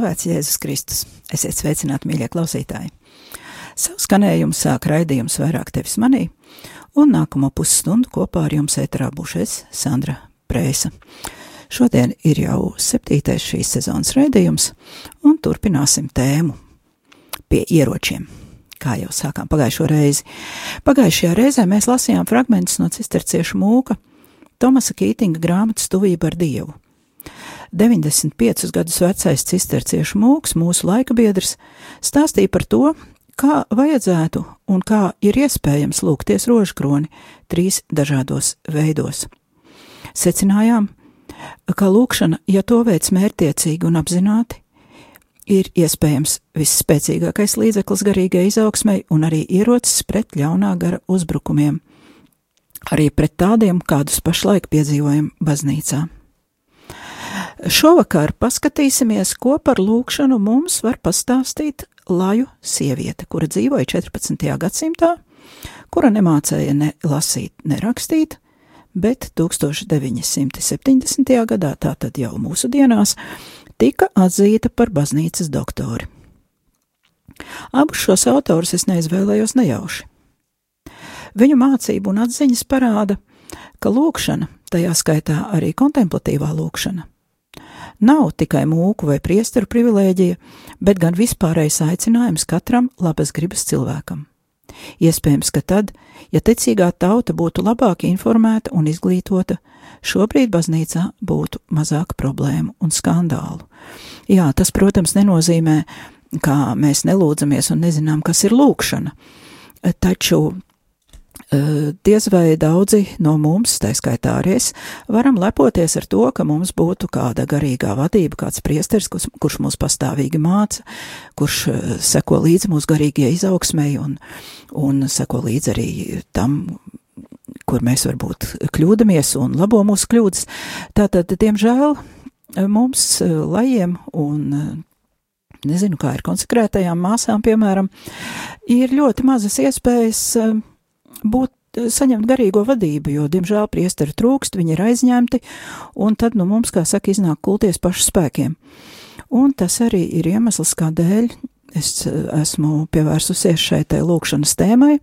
slavēts Jēzus Kristus, esiet sveicināti, mīļie klausītāji! Savu skanējumu sāk raidījums vairāk tevis manī, un nākamo pusstundu kopā ar jums ēterā būšu es, Sandra Prēsa. Šodien ir jau septītais šīs sezonas raidījums, un turpināsim tēmu pie ieročiem. Kā jau sākām pagājušo reizi. Pagājušajā reizē mēs lasījām fragmentus no cisterciešu mūka Tomasa Kītinga grāmatas Tuvība ar Dievu. 95 gadus vecais cisterciešu mūks, mūsu laika biedrs, stāstīja par to, kā vajadzētu un kā ir iespējams lūgties rožkroni trīs dažādos veidos. Secinājām, ka lūkšana, ja to veids mērtiecīgi un apzināti, ir iespējams visspēcīgākais līdzeklis garīgai izaugsmai un arī ierocis pret ļaunā gara uzbrukumiem, arī pret tādiem, kādus pašlaik piedzīvojam baznīcā. Šovakar paskatīsimies, ko par lūkšanu mums var pastāstīt laju sieviete, kura dzīvoja 14. gadsimtā, kura nemācēja ne lasīt, ne rakstīt, bet 1970. gadā, tātad jau mūsu dienās, tika atzīta par baznīcas doktori. Abus šos autorus es neizvēlējos nejauši. Viņu mācību un atziņas parāda, ka lūkšana, tajā skaitā arī kontemplatīvā lūkšana, nav tikai mūku vai priesteru privilēģija, bet gan vispārējais aicinājums katram labas gribas cilvēkam. Iespējams, ka tad, ja ticīgā tauta būtu labāk informēta un izglītota, šobrīd baznīcā būtu mazāk problēmu un skandālu. Jā, tas, protams, nenozīmē, ka mēs nelūdzamies un nezinām, kas ir lūkšana, taču diez vai daudzi no mums, tā skaitā arī es, varam lepoties ar to, ka mums būtu kāda garīgā vadība, kāds priesteris, kurš, kurš mūs pastāvīgi māca, kurš seko līdzi mūsu garīgajai izaugsmai un, un seko līdzi arī tam, kur mēs varbūt kļūdamies un labo mūsu kļūdas. Tātad, diemžēl, mums lajiem un nezinu, kā ir konsekrētajām māsām, piemēram, ir ļoti mazas iespējas būt saņemt garīgo vadību, jo, diemžēl, priesteri trūkst, viņi ir aizņemti, un tad, nu, mums, kā saka, iznāk kulties pašu spēkiem. Un tas arī ir iemesls, kādēļ es esmu pievērsusies šai te lūkšanas tēmai,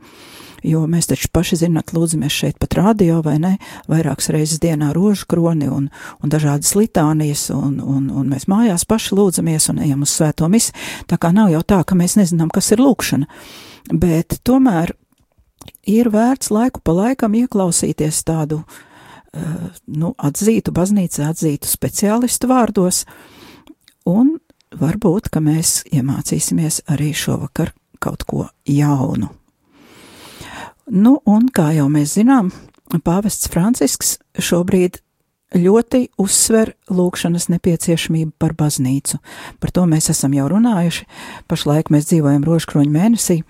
jo mēs taču paši zināt, lūdzamies šeit pat radio vai ne, vairākas reizes dienā rožu kroni un, un dažādas litānijas, un, un, un mēs mājās paši lūdzamies un ejam uz svēto misi, tā kā nav jau tā, ka mēs nezinām, kas ir lūkšana, bet tomēr ir vērts laiku pa laikam ieklausīties tādu, uh, nu, atzītu baznīcā, atzītu speciālistu vārdos, un varbūt, ka mēs iemācīsimies arī šovakar kaut ko jaunu. Nu, un kā jau mēs zinām, pāvests Francisks šobrīd ļoti uzsver lūkšanas nepieciešamību par baznīcu. Par to mēs esam jau runājuši. Pašlaik mēs dzīvojam rožkroņu mēnesī,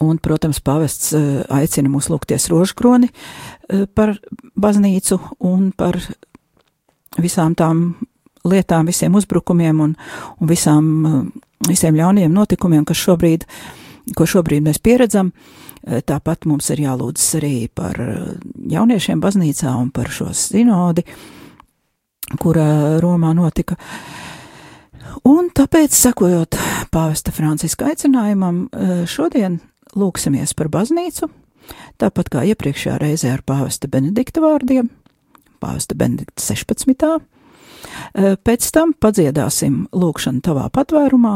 Un, protams, pavests eh, aicina mūs lūgties rožkroni eh, par baznīcu un par visām tām lietām, visiem uzbrukumiem un, un visām, eh, visiem ļauniem notikumiem, kas šobrīd, ko šobrīd mēs pieredzam. Tāpat mums ir jālūdzas arī par jauniešiem baznīcā un par šo sinodi, kura Romā notika. Un tāpēc, sakojot pāvesta Franciska aicinājumam, šodien lūksimies par baznīcu, tāpat kā iepriekšējā reizē ar pāvesta Benedikta vārdiem, pāvesta Benedikta 16. Pēc tam padziedāsim lūkšanu tavā patvērumā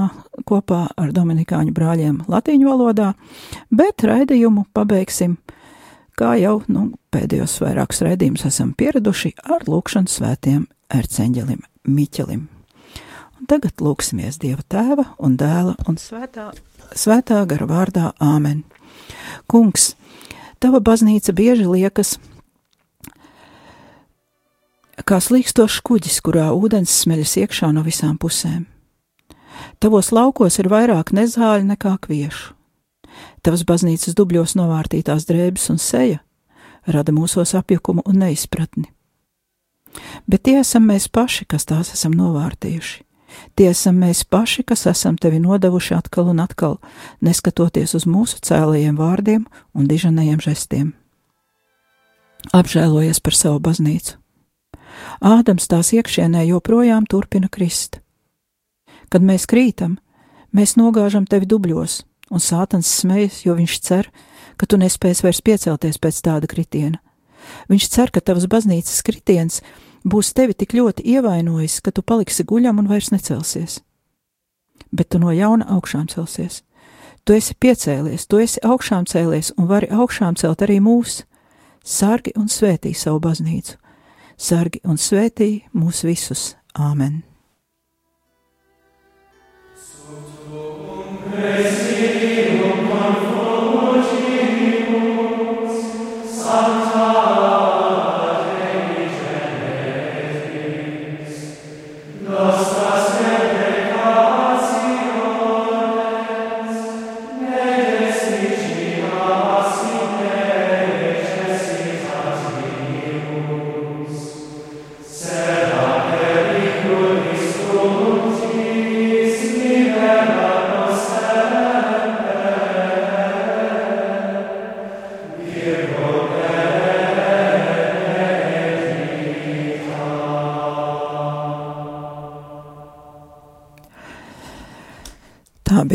kopā ar Dominikāņu brāļiem latīņu valodā, bet raidījumu pabeigsim, kā jau nu, pēdējos vairākus raidījumus esam pieraduši, ar lūkšanu svētiem erceņģelim Miķelim. Un tagad lūksimies Dieva tēva un dēla un svētā svētā gara vārdā Āmen. Kungs, Tava baznīca bieži liekas kā slīkstošs kuģis, kurā ūdens smeļas iekšā no visām pusēm. Tavos laukos ir vairāk nezāļu nekā kviešu. Tavas baznīcas dubļos novārtītās drēbes un seja rada mūsos apjukumu un neizpratni. Bet tie esam mēs paši, kas tās esam novārtījuši. Tie esam mēs paši, kas esam tevi nodevuši atkal un atkal, neskatoties uz mūsu cēlajiem vārdiem un dižanajiem žestiem. Apžēlojies par savu baznīcu. Ādams tās iekšienē joprojām turpina krist. Kad mēs krītam, mēs nogāžam tevi dubļos, un sātans smejas, jo viņš cer, ka tu nespēsi vairs piecelties pēc tāda kritiena. Viņš cer, ka tavas baznīcas kritiens būs tevi tik ļoti ievainojis, ka tu paliksi guļam un vairs necelsies. Bet tu no jauna augšām celsies. Tu esi piecēlies, tu esi augšām cēlies un vari augšām celt arī mūs. Sargi un svētī savu baznīcu, sargi un svētī mūs visus. Āmen! Tā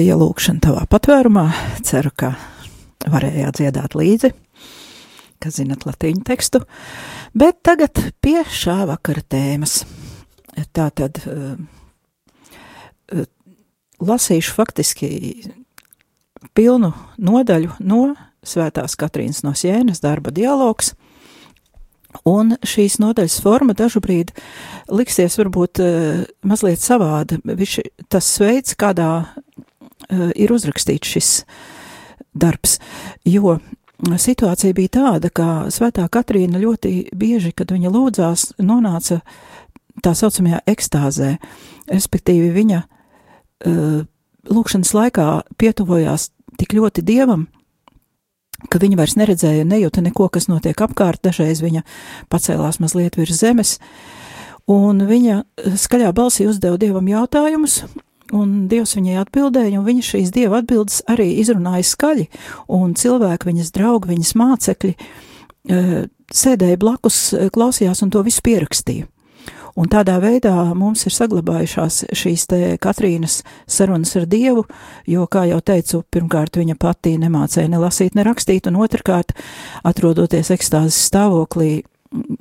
bija lūkšana tavā patvērumā. Ceru, ka varējāt dziedāt līdzi, ka zinat latīņu tekstu. Bet tagad pie šā vakara tēmas. Tā tad uh, lasīšu faktiski pilnu nodaļu no Svētās Katrīnas no Sienas darba dialogs. Un šīs nodaļas forma brīdi liksies varbūt uh, mazliet savāda. Viņš, tas veids, kādā ir uzrakstīts šis darbs, jo situācija bija tāda, ka Svētā Katrīna ļoti bieži, kad viņa lūdzās, nonāca tā saucamajā ekstāzē, respektīvi viņa uh, lūkšanas laikā pietuvojās tik ļoti dievam, ka viņa vairs neredzēja, nejūta neko, kas notiek apkārt. Dažreiz viņa pacēlās mazliet virs zemes, un viņa skaļā balsī uzdeva dievam jautājumus. Un Dievs viņai atbildēja, un viņa šīs dieva atbildes arī izrunāja skaļi, un cilvēki, viņas draugi, viņas mācekļi, sēdēja blakus, klausījās un to visu pierakstīja. Un tādā veidā mums ir saglabājušās šīs te Katrīnas sarunas ar Dievu, jo, kā jau teicu, pirmkārt viņa pati nemācēja ne lasīt, ne rakstīt, un otrkārt, atrodoties ekstāzes stāvoklī,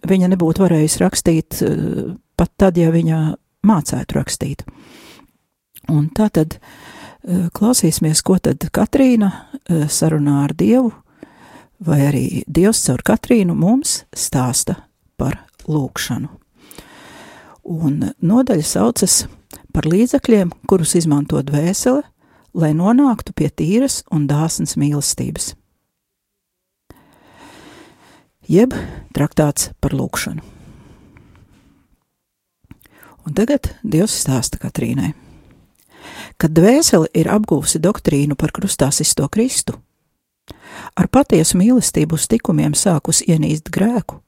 viņa nebūtu varējusi rakstīt eh, pat tad, ja viņa mācētu rakstīt. Un tā tad eh, klausīsimies, ko tad Katrīna eh, sarunā ar Dievu, vai arī Dievs caur Katrīnu mums stāsta par lūkšanu un nodaļa saucas par līdzekļiem, kurus izmanto dvēsele, lai nonāktu pie tīras un dāsnas mīlestības. Jeb traktāts par lūkšanu. Un tagad Dievs stāsta Katrīnai. Kad dvēsele ir apgūsi doktrīnu par krustāsisto Kristu, ar patiesu mīlestību uz tikumiem sākus ienīst grēku,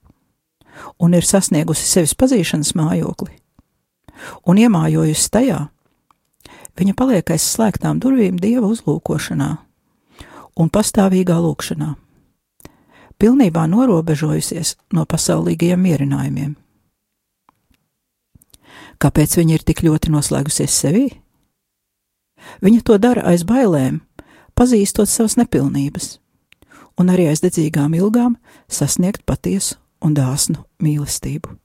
un ir sasniegusi sevis pazīšanas mājokli, un iemājojusi tajā, viņa paliek aiz slēgtām durvīm dieva uzlūkošanā un pastāvīgā lūkšanā, pilnībā norobežojusies no pasaulīgajiem mierinājumiem. Kāpēc viņa ir tik ļoti noslēgusies sevī? Viņa to dara aiz bailēm, pazīstot savas nepilnības, un arī aiz dedzīgām ilgām sasniegt patiesu un dāsnu mīlestību.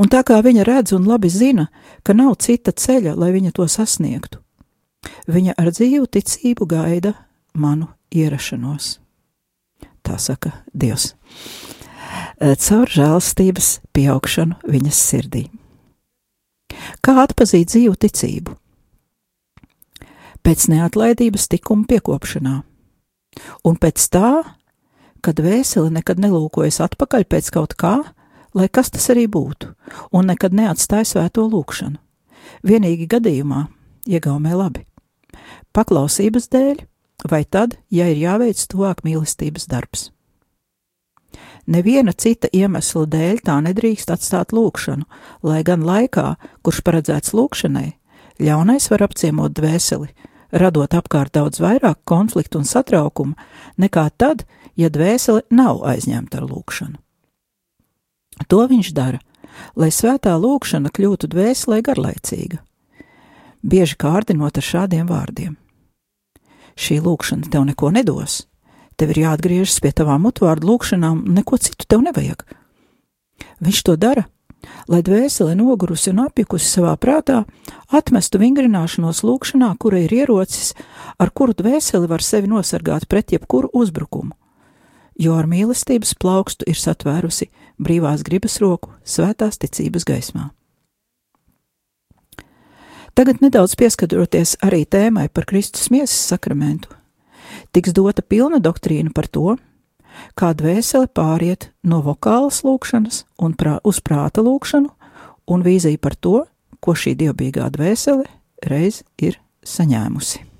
Un tā kā viņa redz un labi zina, ka nav cita ceļa, lai viņa to sasniegtu, viņa ar dzīvu ticību gaida manu ierašanos. Tā saka Dievs. Caur žēlstības pieaugšanu viņas sirdī. Kā atpazīt dzīvu ticību? Pēc neatlaidības tikuma piekopšanā, un pēc tā, kad vēseli nekad nelūkojas atpakaļ pēc kaut kā, lai kas tas arī būtu, un nekad neatstāja svēto lūkšanu. Vienīgi gadījumā iegaumē labi. Paklausības dēļ, vai tad, ja ir jāveic tuvāk mīlestības darbs. Neviena cita iemesla dēļ tā nedrīkst atstāt lūkšanu, lai gan laikā, kurš paredzēts lūkšanai, ļaunais var apciemot dvēseli, radot apkārt daudz vairāk konfliktu un satraukumu nekā tad, ja dvēsele nav aizņemta ar lūkšanu. To viņš dara, lai svētā lūkšana kļūtu dvēselē garlaicīga, bieži kārdinot ar šādiem vārdiem: Šī lūkšana tev neko nedos, tev ir jāatgriežas pie tavām mutvārdu lūkšanām, neko citu tev nevajag. Viņš to dara, lai dvēsele nogurusi un apjukusi savā prātā, atmestu vingrināšanos lūkšanā, kura ir ierocis, ar kuru dvēseli var sevi nosargāt pret jebkuru uzbrukumu, jo ar mīlestības plaukstu ir satvērusi brīvās gribas roku svētās ticības gaismā. Tagad nedaudz pieskaroties arī tēmai par Kristus miesas sakramentu, tiks dota pilna doktrīna par to, kā dvēsele pāriet no vokālas lūkšanas un prā, uz prāta lūkšanu, un vīzija par to, ko šī dievbijīgā dvēsele reiz ir saņēmusi.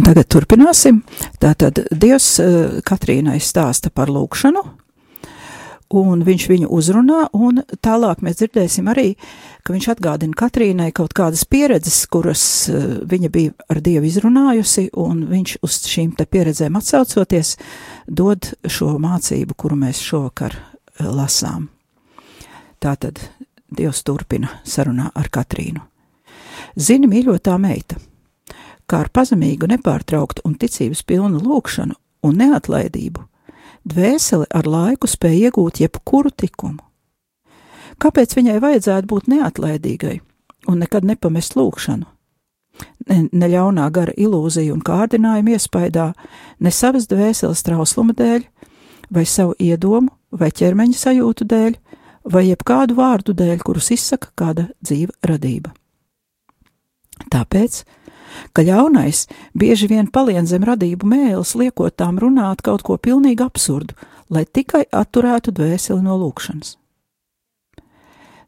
Un tagad turpināsim. Tātad Dievs uh, Katrīnai stāsta par lūkšanu, un viņš viņu uzrunā, un tālāk mēs dzirdēsim arī, ka viņš atgādina Katrīnai kaut kādas pieredzes, kuras uh, viņa bija ar Dievu izrunājusi, un viņš uz šīm te pieredzēm atsaucoties dod šo mācību, kuru mēs šovakar uh, lasām. Tātad Dievs turpina sarunā ar Katrīnu. Zini, mīļotā meita! Kā ar pazemīgu, nepārtrauktu un ticības pilnu lūgšanu un neatlaidību, dvēseli ar laiku spēja iegūt jebkuru tikumu. Kāpēc viņai vajadzētu būt neatlaidīgai un nekad nepamest lūgšanu? Ne, ne ļaunā gara ilūzija un kārdinājuma iespaidā, ne savas dvēseles trausluma dēļ, vai savu iedomu vai ķermeņa sajūtu dēļ, vai jebkādu vārdu dēļ, kurus izsaka kāda dzīva radība. Tāpēc ka ļaunais bieži vien palien zem radību mēlis, liekot tām runāt kaut ko pilnīgi absurdu, lai tikai atturētu dvēseli no lūkšanas.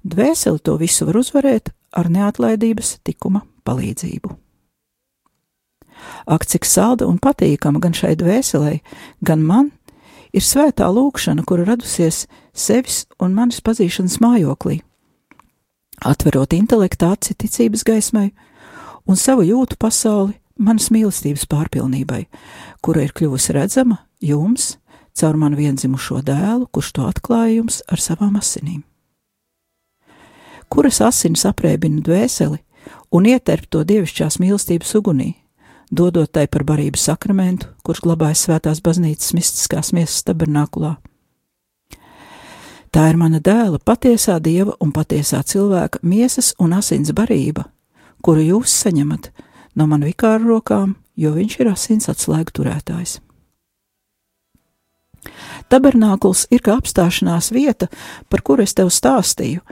Dvēseli to visu var uzvarēt ar neatlaidības tikuma palīdzību. Ak, cik salda un patīkama gan šai dvēselē, gan man ir svētā lūkšana, kura radusies sevis un manis pazīšanas mājoklī. Atverot intelektu aci ticības gaismai, un savu jūtu pasauli manas mīlestības pārpilnībai, kura ir kļuvusi redzama jums caur manu vienzimušo dēlu, kurš to atklāja jums ar savām asinīm. Kuras asinis aprēbina dvēseli un ieterp to dievišķās mīlestības ugunī, dodot tai par barību sakramentu, kurš glabājas svētās baznīcas mistiskās miesas tabernākulā. Tā ir mana dēla patiesā dieva un patiesā cilvēka miesas un asins barība, kuru jūs saņemat no man vikāra rokām, jo viņš ir asins atslēgu turētājs. Tabernākls ir kā apstāšanās vieta, par kuru es tev stāstīju.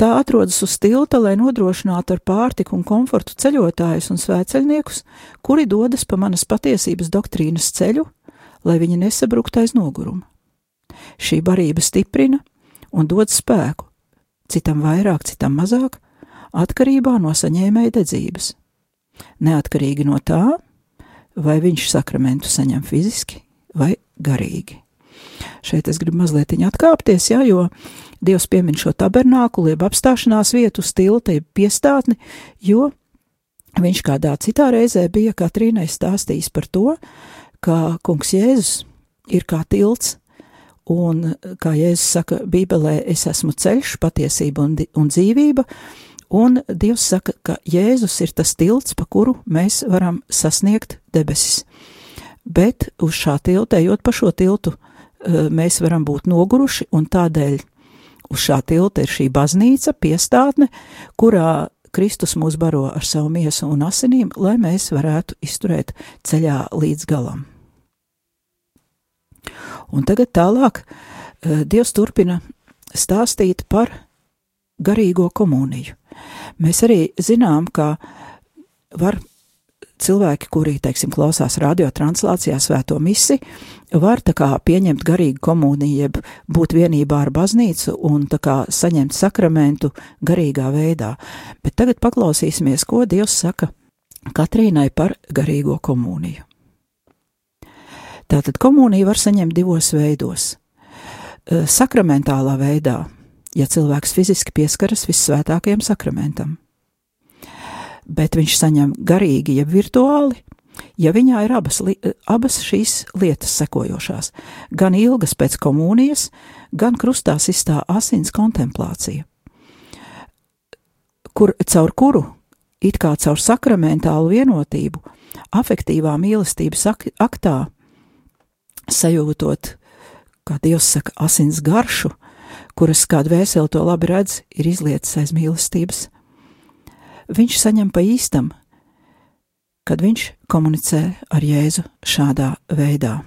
Tā atrodas uz tilta, lai nodrošinātu ar pārtiku un komfortu ceļotājus un svēceļniekus, kuri dodas pa manas patiesības doktrīnas ceļu, lai viņi nesabruktu aiz noguruma. Šī barība stiprina un dod spēku, citam vairāk, citam mazāk, atkarībā no saņēmēja dedzības. Neatkarīgi no tā, vai viņš sakramentu saņem fiziski vai garīgi. Šeit es gribu mazliet atkāpties, ja, jo Dievs piemin šo tabernāku, jeb apstāšanās vietu, stilta, jeb piestātni, jo viņš kādā citā reizē bija Katrīnai stāstījis par to, ka kungs Jēzus ir kā tilts, un, kā Jēzus saka Bībelē, es esmu ceļš, patiesība un, un dzīvība, Un Dievs saka, ka Jēzus ir tas tilts, pa kuru mēs varam sasniegt debesis. Bet uz šā tilta, ejot pa šo tiltu, uh, mēs varam būt noguruši, un tādēļ uz šā tilta ir šī baznīca, piestātne, kurā Kristus mūs baro ar savu miesu un asinīm, lai mēs varētu izturēt ceļā līdz galam. Un tagad tālāk uh, Dievs turpina stāstīt par garīgo komuniju. Mēs arī zinām, ka var cilvēki, kuri, teiksim, klausās radiotranslācijā svēto misi, var tā kā pieņemt garīgu komuniju, jeb būt vienībā ar baznīcu un tā kā saņemt sakramentu garīgā veidā. Bet tagad paklausīsimies, ko Dievs saka Katrīnai par garīgo komuniju. Tātad komuniju var saņemt divos veidos. Sakramentālā veidā, ja cilvēks fiziski pieskaras vissvētākajam sakramentam. Bet viņš saņem garīgi, jeb virtuāli, ja viņā ir abas, li, abas šīs lietas sekojošās - gan ilgas pēc komunijas, gan krustā sistā asins kontemplācija, kur, caur kuru, it kā caur sakramentālu vienotību, afektīvā mīlestības ak aktā, sajūtot, kā Dievs saka, asins garšu, kuras kāda vēseli to labi redz, ir izlietas aiz mīlestības viņš saņem pa īstam, kad viņš komunicē ar Jēzu šādā veidā.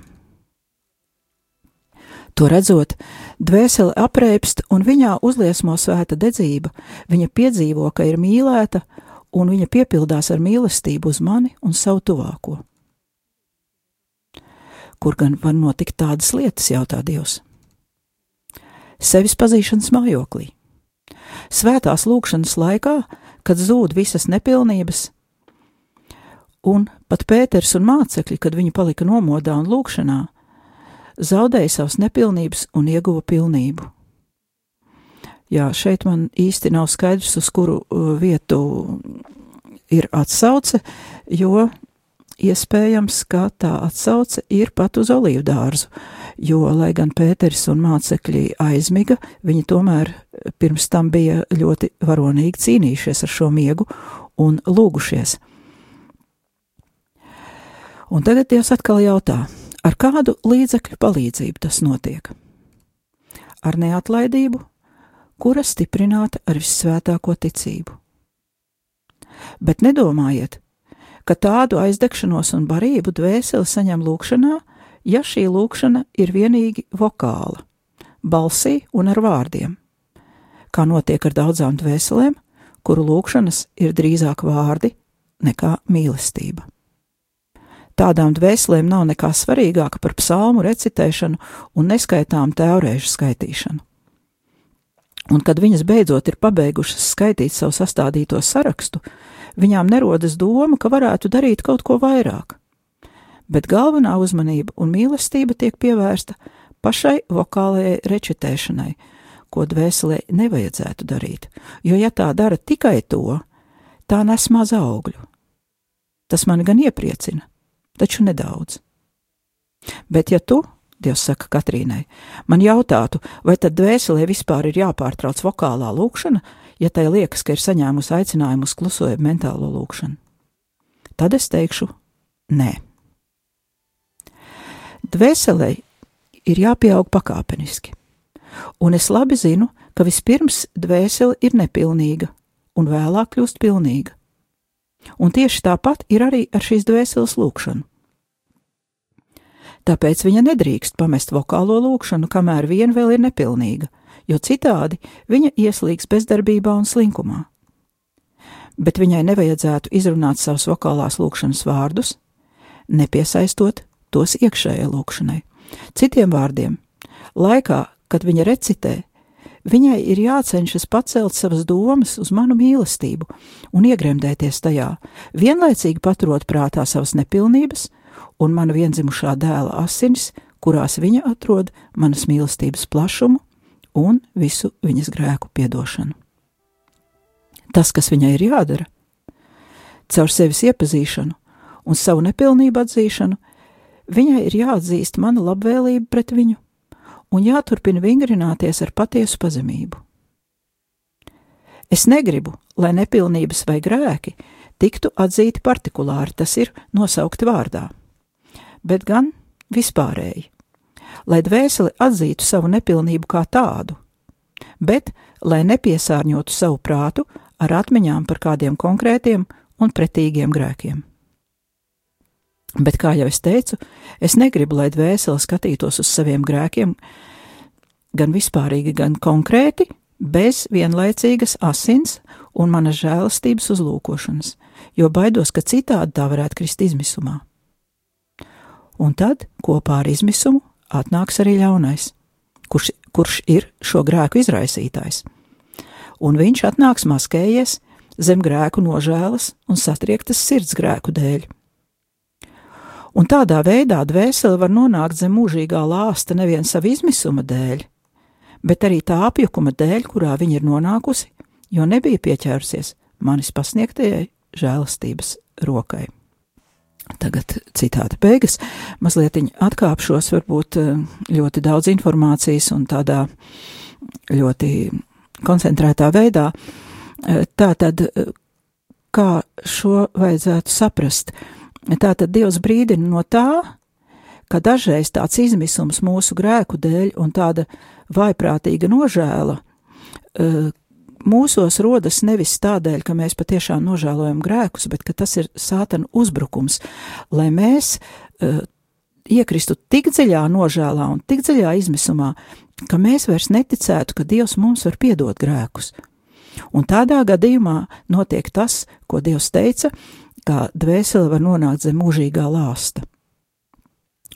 To redzot, dvēsele apreipst un viņā uzliesmo svēta dedzība, viņa piedzīvo, ka ir mīlēta, un viņa piepildās ar mīlestību uz mani un savu tuvāko. Kur gan var notikt tādas lietas, jautā Dievs? Sevis pazīšanas mājoklī. Svētās lūkšanas laikā kad zūd visas nepilnības, un pat Pēters un mācekļi, kad viņi palika nomodā un lūkšanā, zaudēja savas nepilnības un ieguva pilnību. Jā, šeit man īsti nav skaidrs, uz kuru uh, vietu ir atsauce, jo iespējams, ka tā atsauce ir pat uz olīvu dārzu, jo, lai gan Pēters un mācekļi aizmiga, viņi tomēr pirms tam bija ļoti varonīgi cīnījušies ar šo miegu un lūgušies. Un tagad Dievs atkal jautā, ar kādu līdzekļu palīdzību tas notiek? Ar neatlaidību, kura stiprināta ar vissvētāko ticību. Bet nedomājiet, ka tādu aizdegšanos un barību dvēseli saņem lūkšanā, ja šī lūkšana ir vienīgi vokāla, balsī un ar vārdiem, kā notiek ar daudzām dvēselēm, kuru lūkšanas ir drīzāk vārdi nekā mīlestība. Tādām dvēselēm nav nekā svarīgāka par psalmu recitēšanu un neskaitām tēvreižu skaitīšanu. Un kad viņas beidzot ir pabeigušas skaitīt savu sastādīto sarakstu, viņām nerodas doma, ka varētu darīt kaut ko vairāk. Bet galvenā uzmanība un mīlestība tiek pievērsta pašai vokālajai rečitēšanai, ko dvēselē nevajadzētu darīt, jo ja tā dara tikai to, tā nes maz augļu. Tas mani gan iepriecina, taču nedaudz. Bet ja tu, Dievs saka Katrīnai, man jautātu, vai tad dvēselē vispār ir jāpārtrauc vokālā lūkšana, ja tai liekas, ka ir saņēmusi aicinājumu uz kluso mentālo lūkšanu? Tad es teikšu, nē. Dvēselē ir jāpieaug pakāpeniski, un es labi zinu, ka vispirms dvēsele ir nepilnīga, un vēlāk kļūst pilnīga. Un tieši tāpat ir arī ar šīs dvēseles lūkšanu. Tāpēc viņa nedrīkst pamest vokālo lūkšanu, kamēr vien vēl ir nepilnīga, jo citādi viņa ieslīgs bezdarbībā un slinkumā. Bet viņai nevajadzētu izrunāt savus vokālās lūkšanas vārdus, nepiesaistot tos iekšējai lūkšanai. Citiem vārdiem, laikā, kad viņa recitē, viņai ir jācenšas pacelt savas domas uz manu mīlestību un iegremdēties tajā, vienlaicīgi paturot prātā savas nepilnības un mana vienzimušā dēla asinis, kurās viņa atrod manas mīlestības plašumu un visu viņas grēku piedošanu. Tas, kas viņai ir jādara, caur sevis iepazīšanu un savu nepilnību atzīšanu, viņai ir jāatzīst mana labvēlība pret viņu un jāturpina vingrināties ar patiesu pazemību. Es negribu, lai nepilnības vai grēki tiktu atzīti partikulāri, tas ir nosaukti vārdā, bet gan vispārēji, lai dvēseli atzītu savu nepilnību kā tādu, bet lai nepiesārņotu savu prātu ar atmiņām par kādiem konkrētiem un pretīgiem grēkiem. Bet, kā jau es teicu, es negribu, lai dvēsele skatītos uz saviem grēkiem gan vispārīgi, gan konkrēti, bez vienlaicīgas asins un manas žēlastības uzlūkošanas, jo baidos, ka citādi tā varētu krist izmisumā. Un tad kopā ar izmisumu atnāks arī ļaunais, kurš, kurš ir šo grēku izraisītājs. Un viņš atnāks maskējies zem grēku nožēlas un satriektas sirds grēku dēļ. Un tādā veidā dvēsele var nonākt zem mūžīgā lāsta nevien savu izmisuma dēļ, bet arī tā apjukuma dēļ, kurā viņa ir nonākusi, jo nebija pieķērusies manis pasniegtajai žēlastības rokai. Tagad citāta beigas. Mazliet atkāpšos, varbūt eh, ļoti daudz informācijas un tādā ļoti koncentrētā veidā. Eh, tā tad, eh, kā šo vajadzētu saprast? Tā tad Dievs brīdina no tā, ka dažreiz tāds izmisums mūsu grēku dēļ un tāda vaiprātīga nožēla mūsos rodas nevis tādēļ, ka mēs patiešām nožēlojam grēkus, bet ka tas ir sātana uzbrukums, lai mēs uh, iekristu tik dziļā nožēlā un tik dziļā izmisumā, ka mēs vairs neticētu, ka Dievs mums var piedot grēkus. Un tādā gadījumā notiek tas, ko Dievs teica, kā dvēsele var nonākt zem mūžīgā lāsta.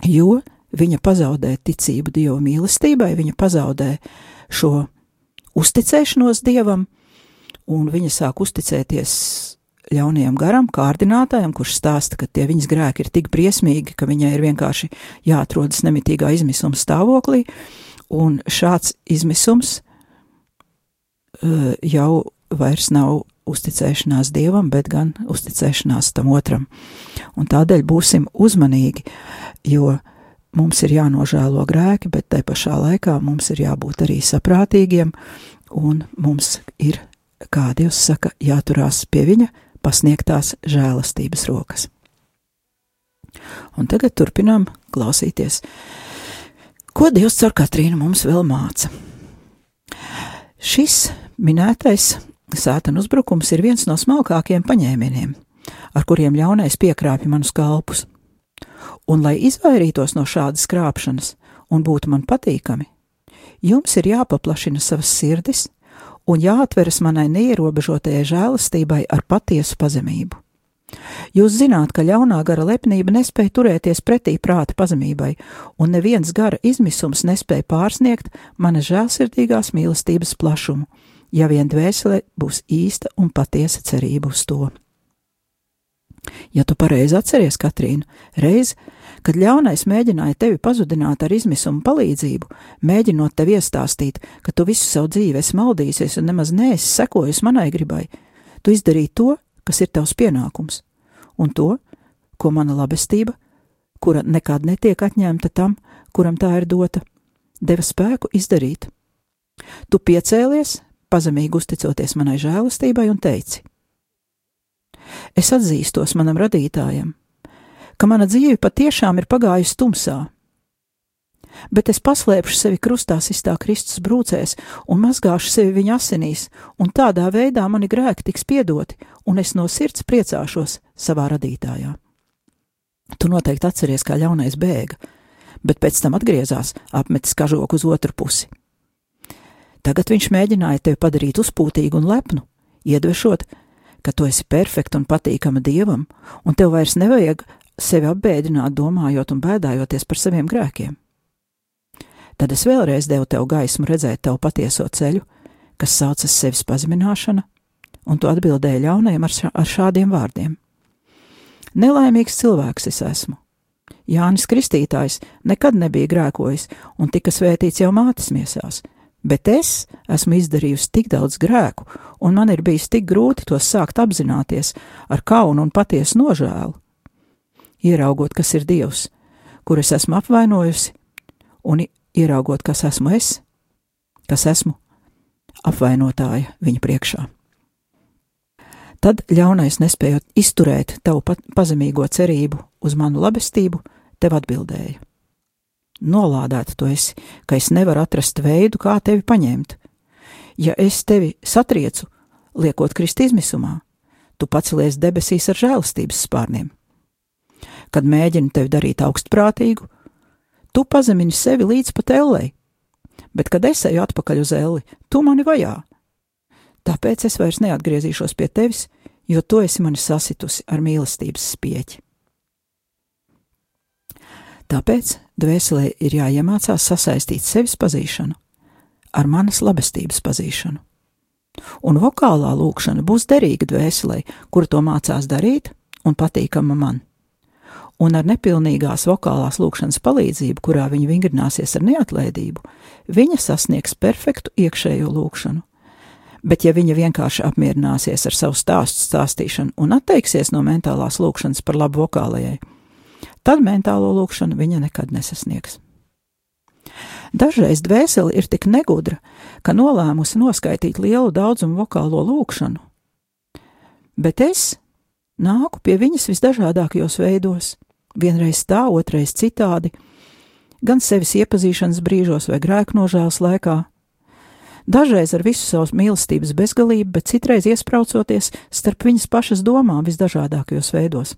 Jo viņa pazaudē ticību Dieva mīlestībai, viņa pazaudē šo uzticēšanos dievam, un viņa sāk uzticēties ļaunajam garam, kārdinātājam, kurš stāsta, ka tie viņas grēki ir tik briesmīgi, ka viņai ir vienkārši jāatrodas nemitīgā izmisuma stāvoklī, un šāds izmisums uh, jau vairs nav uzticēšanās dievam, bet gan uzticēšanās tam otram. Un tādēļ būsim uzmanīgi, jo mums ir jānožēlo grēki, bet tai pašā laikā mums ir jābūt arī saprātīgiem, un mums ir, kā Dievs saka, jāturās pie viņa pasniegtās žēlastības rokas. Un tagad turpinām klausīties, ko Dievs caur Katrīnu mums vēl māca. Šis minētais sētana uzbrukums ir viens no smalkākajiem paņēmieniem, ar kuriem ļaunais piekrāpja manus kalpus un lai izvairītos no šādas krāpšanas un būtu man patīkami, jums ir jāpaplašina savas sirdis un jāatveras manai neierobežotajai žēlastībai ar patiesu pazemību. Jūs zināt, ka ļaunā gara lepnība nespēja turēties pretī prāta pazemībai, un neviens gara izmisums nespēja pārsniegt mana žēlsirdīgās mīlestības plašumu, ja vien dvēsele būs īsta un patiesa cerība uz to. Ja tu pareizi atceries, Katrīna, reiz, kad ļaunais mēģināja tevi pazudināt ar izmisumu palīdzību, mēģinot tev iestāstīt, ka tu visu savu dzīvi esi maldījies un nemaz neesi sekojis manai gribai, tu izdarīji to, kas ir tavs pienākums, un to, ko mana labestība, kura nekad netiek atņemta tam, kuram tā ir dota, deva spēku izdarīt. Tu piecēlies, pazemīgi uzticoties manai žēlastībai, un teici: Es atzīstos manam radītājam, ka mana dzīve patiešām ir pagājusi tumsā. Bet es paslēpšu sevi krustā sistā Kristus brūcēs un mazgāšu sevi viņa asinīs, un tādā veidā mani grēki tiks piedoti, un es no sirds priecāšos savā radītājā. Tu noteikti atceries, kā ļaunais bēga, bet pēc tam atgriezās, apmetis kažoku uz otru pusi. Tagad viņš mēģināja tevi padarīt uzpūtīgu un lepnu, iedvešot, ka tu esi perfekta un patīkama dievam, un tev vairs nevajag sevi apbēdināt, domājot un bēdājoties par saviem grēkiem. Tad es vēlreiz devu tev gaismu redzēt tavu patieso ceļu, kas saucas sevis pazemināšana, un tu atbildēji ļaunajam ar, šā, ar šādiem vārdiem: Nelaimīgs cilvēks es esmu. Jānis Kristītājs nekad nebija grēkojis un tika svētīts jau mātes miesās, bet es esmu izdarījusi tik daudz grēku, un man ir bijis tik grūti tos sākt apzināties ar kaunu un patiesu nožēlu ieraugot, kas ir Dievs, kur es esmu apvainojusi, un ieraugot, kas esmu es, kas esmu apvainotāja viņa priekšā. Tad ļaunais nespējot izturēt tavu pazemīgo cerību uz manu labestību, tev atbildēja: nolādēta tu esi, ka es nevaru atrast veidu, kā tevi paņemt. Ja es tevi satriecu, liekot krist izmisumā, tu pacelies debesīs ar žēlastības spārniem. Kad mēģini tevi darīt augstprātīgu, tu pazemini sevi līdz pat ellei, bet kad es eju atpakaļ uz elli, tu mani vajā. Tāpēc es vairs neatgriezīšos pie tevis, jo tu esi mani sasitusi ar mīlestības spieķi. Tāpēc dvēselē ir jāiemācās sasaistīt sevis pazīšanu ar manas labestības pazīšanu. Un vokālā lūkšana būs derīga dvēselē, kura to mācās darīt un patīkama man. Un ar nepilnīgās vokālās lūkšanas palīdzību, kurā viņa vingrināsies ar neatlaidību, viņa sasniegs perfektu iekšējo lūkšanu. Bet, ja viņa vienkārši apmierināsies ar savu stāstu stāstīšanu un atteiksies no mentālās lūkšanas par labu vokālajai, tad mentālo lūkšanu viņa nekad nesasniegs. Dažreiz dvēsele ir tik negudra, ka nolēmusi noskaitīt lielu daudzumu vokālo lūkšanu, bet es nāku pie viņas visdažādākajos veidos, vienreiz tā, otrreiz citādi, gan sevis iepazīšanas brīžos vai grēku nožēlas laikā, dažreiz ar visu savas mīlestības bezgalību, bet citreiz iespraucoties starp viņas pašas domām visdažādākajos veidos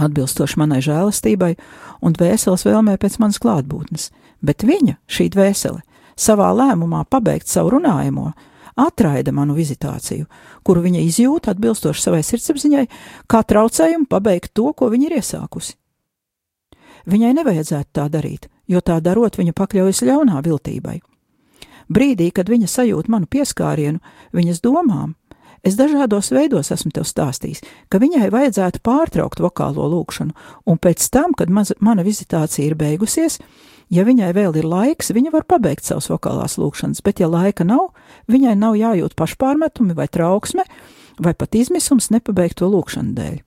atbilstoši manai žēlastībai un dvēseles vēlmē pēc manas klātbūtnes, bet viņa, šī dvēsele, savā lēmumā pabeigt savu runājumu, atraida manu vizitāciju, kuru viņa izjūta atbilstoši savai sirdsapziņai, kā traucējumu pabeigt to, ko viņa ir iesākusi. Viņai nevajadzētu tā darīt, jo tā darot, viņa pakļaujas ļaunā viltībai. Brīdī, kad viņa sajūt manu pieskārienu, viņas domām, Es dažādos veidos esmu tev stāstījis, ka viņai vajadzētu pārtraukt vokālo lūkšanu, un pēc tam, kad maz, mana vizitācija ir beigusies, ja viņai vēl ir laiks, viņa var pabeigt savas vokālās lūkšanas, bet ja laika nav, viņai nav jājūt pašpārmetumi vai trauksme, vai pat izmisums nepabeigto lūkšanu dēļ.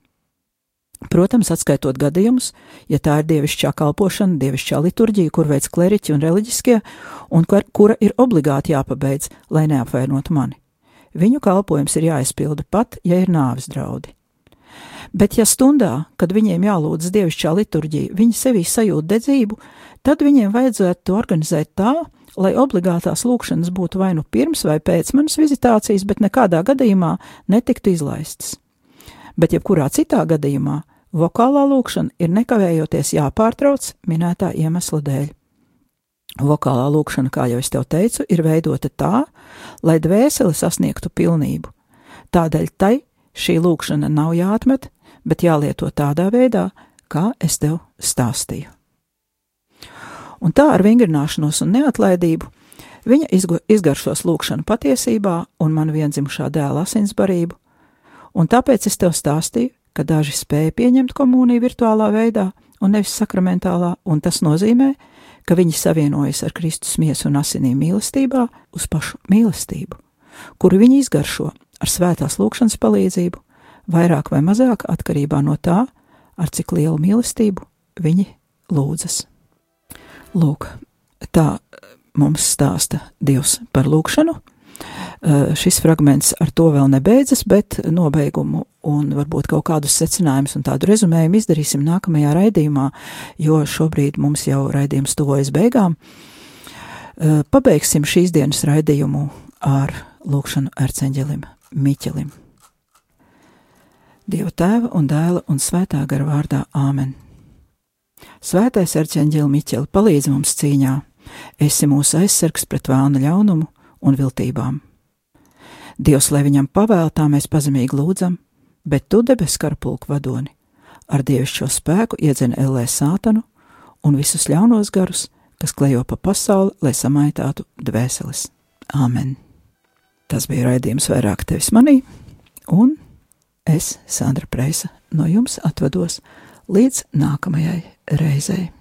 Protams, atskaitot gadījumus, ja tā ir dievišķā kalpošana, dievišķā liturģija, kur veids kleriķi un reliģiskie, un kur, kura ir obligāti jāpabeidz, lai neapvainotu mani. Viņu kalpojums ir jāizpilda pat, ja ir nāves draudi. Bet, ja stundā, kad viņiem jālūdz dievišķā liturģija, viņi sevī sajūt dedzību, tad viņiem vajadzētu to organizēt tā, lai obligātās lūkšanas būtu vai nu pirms vai pēc manas vizitācijas, bet nekādā gadījumā netiktu izlaistas. Bet, jebkurā citā gadījumā, vokālā lūkšana ir nekavējoties jāpārtrauc minētā iemesla dēļ. Vokālā lūkšana, kā jau es tev teicu, ir veidota tā, lai dvēseli sasniegtu pilnību. Tādēļ tai šī lūkšana nav jāatmet, bet jālieto tādā veidā, kā es tev stāstīju. Un tā ar vingrināšanos un neatlaidību viņa izgaršos lūkšanu patiesībā un man vienzimušā dēla asinsbarību, un tāpēc es tev stāstīju, ka daži spēja pieņemt komuniju virtuālā veidā un nevis sakramentālā, un tas nozīmē, ka ka viņi savienojas ar Kristus miesu un asinīm mīlestībā uz pašu mīlestību, kuru viņi izgaršo ar svētās lūkšanas palīdzību, vairāk vai mazāk atkarībā no tā, ar cik lielu mīlestību viņi lūdzas. Lūk, tā mums stāsta Dievs par lūkšanu šis fragments ar to vēl nebeidzas, bet nobeigumu un varbūt kaut kādus secinājumus un tādu rezumējumu izdarīsim nākamajā raidījumā, jo šobrīd mums jau raidījums tuvojas beigām. Eh, pabeigsim šīs dienas raidījumu ar lūkšanu arceņģelim Miķelim. Dieva tēva un dēla un svētā gara vārdā Āmen. Svētais arceņģeli Miķeli palīdz mums cīņā, esi mūsu aizsargs pret vēlna ļaunumu un viltībām. Dievs, lai viņam pavēl, tā mēs pazemīgi lūdzam, bet tu debes karpulku vadoni, ar dievišķo spēku iedzen ellē sātanu un visus ļaunos garus, kas klejo pa pasauli, lai samaitātu dvēseles. Āmen! Tas bija raidījums vairāk tevis manī, un es, Sandra Preisa, no jums atvados līdz nākamajai reizei.